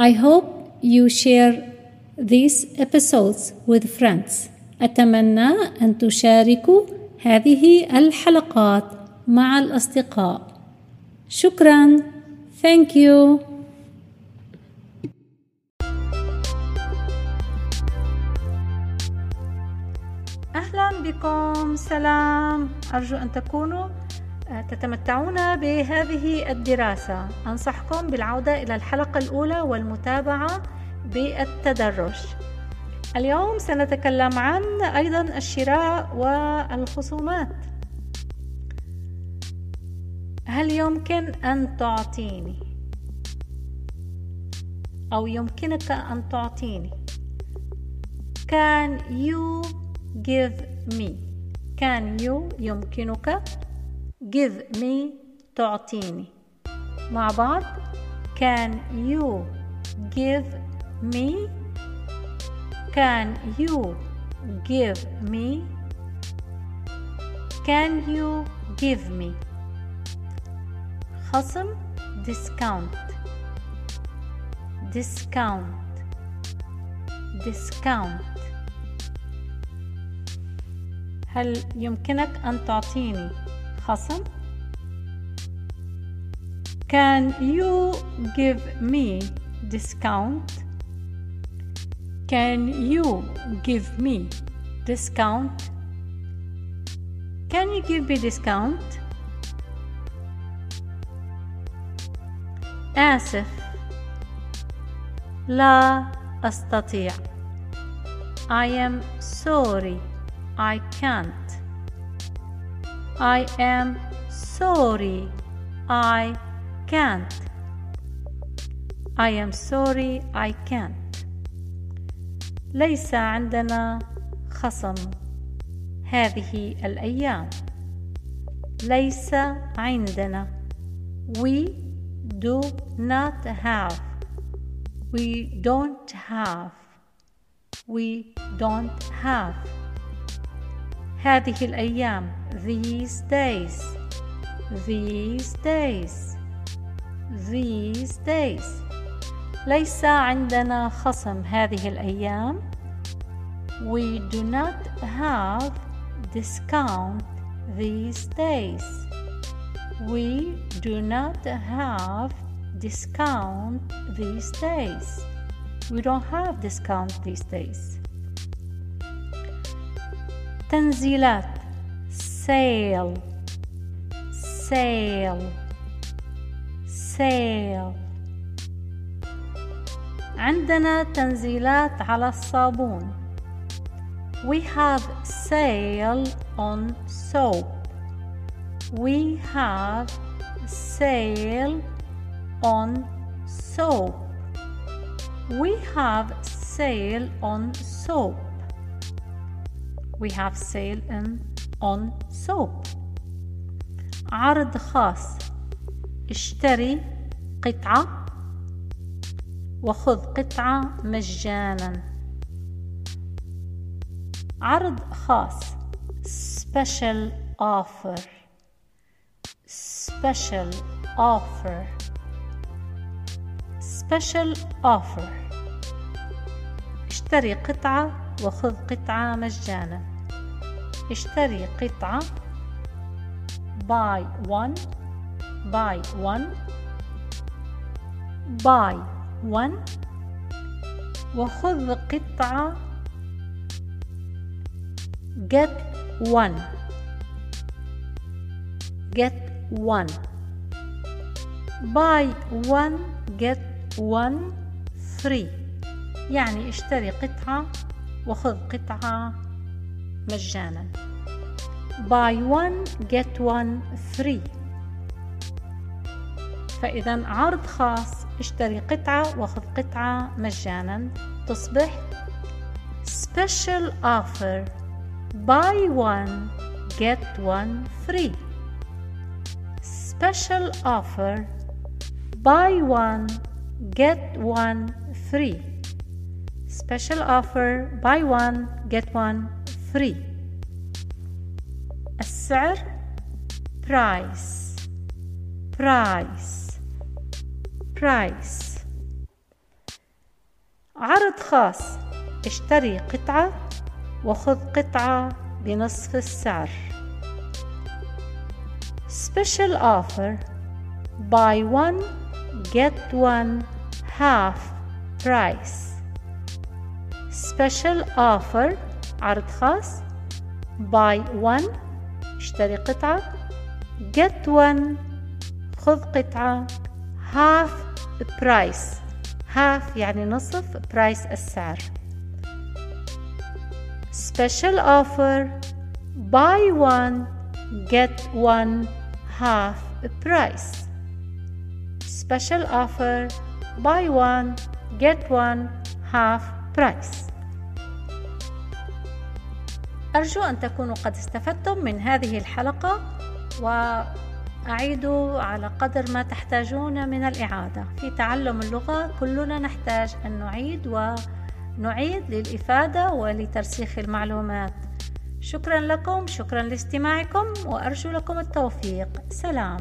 I hope you share these episodes with friends. أتمنى أن تشاركوا هذه الحلقات مع الأصدقاء. شكرا. Thank you. أهلا بكم سلام أرجو أن تكونوا تتمتعون بهذه الدراسة. أنصحكم بالعودة إلى الحلقة الأولى والمتابعة بالتدرج. اليوم سنتكلم عن أيضا الشراء والخصومات. هل يمكن أن تعطيني؟ أو يمكنك أن تعطيني؟ Can you give me? Can you يمكنك give me تعطيني مع بعض can you give me can you give me can you give me خصم discount discount discount هل يمكنك أن تعطيني خصم Can you give me discount? Can you give me discount? Can you give me discount? آسف لا أستطيع I am sorry I can't I am sorry. I can't. I am sorry. I can't. ليس عندنا خصم هذه الأيام. ليس عندنا. We do not have. We don't have. We don't have. هذه الأيام these days these days these days ليس عندنا خصم هذه الأيام we do not have discount these days we do not have discount these days we don't have discount these days تنزيلات sale sale sale عندنا تنزيلات على الصابون we have sale on soap we have sale on soap we have sale on soap We have sale in on soap عرض خاص اشتري قطعة وخذ قطعة مجانا عرض خاص special offer special offer special offer اشتري قطعة وخذ قطعة مجانا اشتري قطعة buy one buy one buy one وخذ قطعة get one get one buy one get one free يعني اشتري قطعة وخذ قطعة مجانا buy one get one free فإذا عرض خاص اشتري قطعة وخذ قطعة مجانا تصبح special offer buy one get one free special offer buy one get one free special offer buy one get one free السعر price price price عرض خاص اشتري قطعة وخذ قطعة بنصف السعر special offer buy one get one half price special offer عرض خاص buy one اشتري قطعة get one خذ قطعة half price half يعني نصف price السعر special offer buy one get one half price special offer buy one get one half price أرجو أن تكونوا قد استفدتم من هذه الحلقة وأعيدوا على قدر ما تحتاجون من الإعادة. في تعلم اللغة كلنا نحتاج أن نعيد ونعيد للإفادة ولترسيخ المعلومات. شكرا لكم شكرا لاستماعكم وأرجو لكم التوفيق. سلام.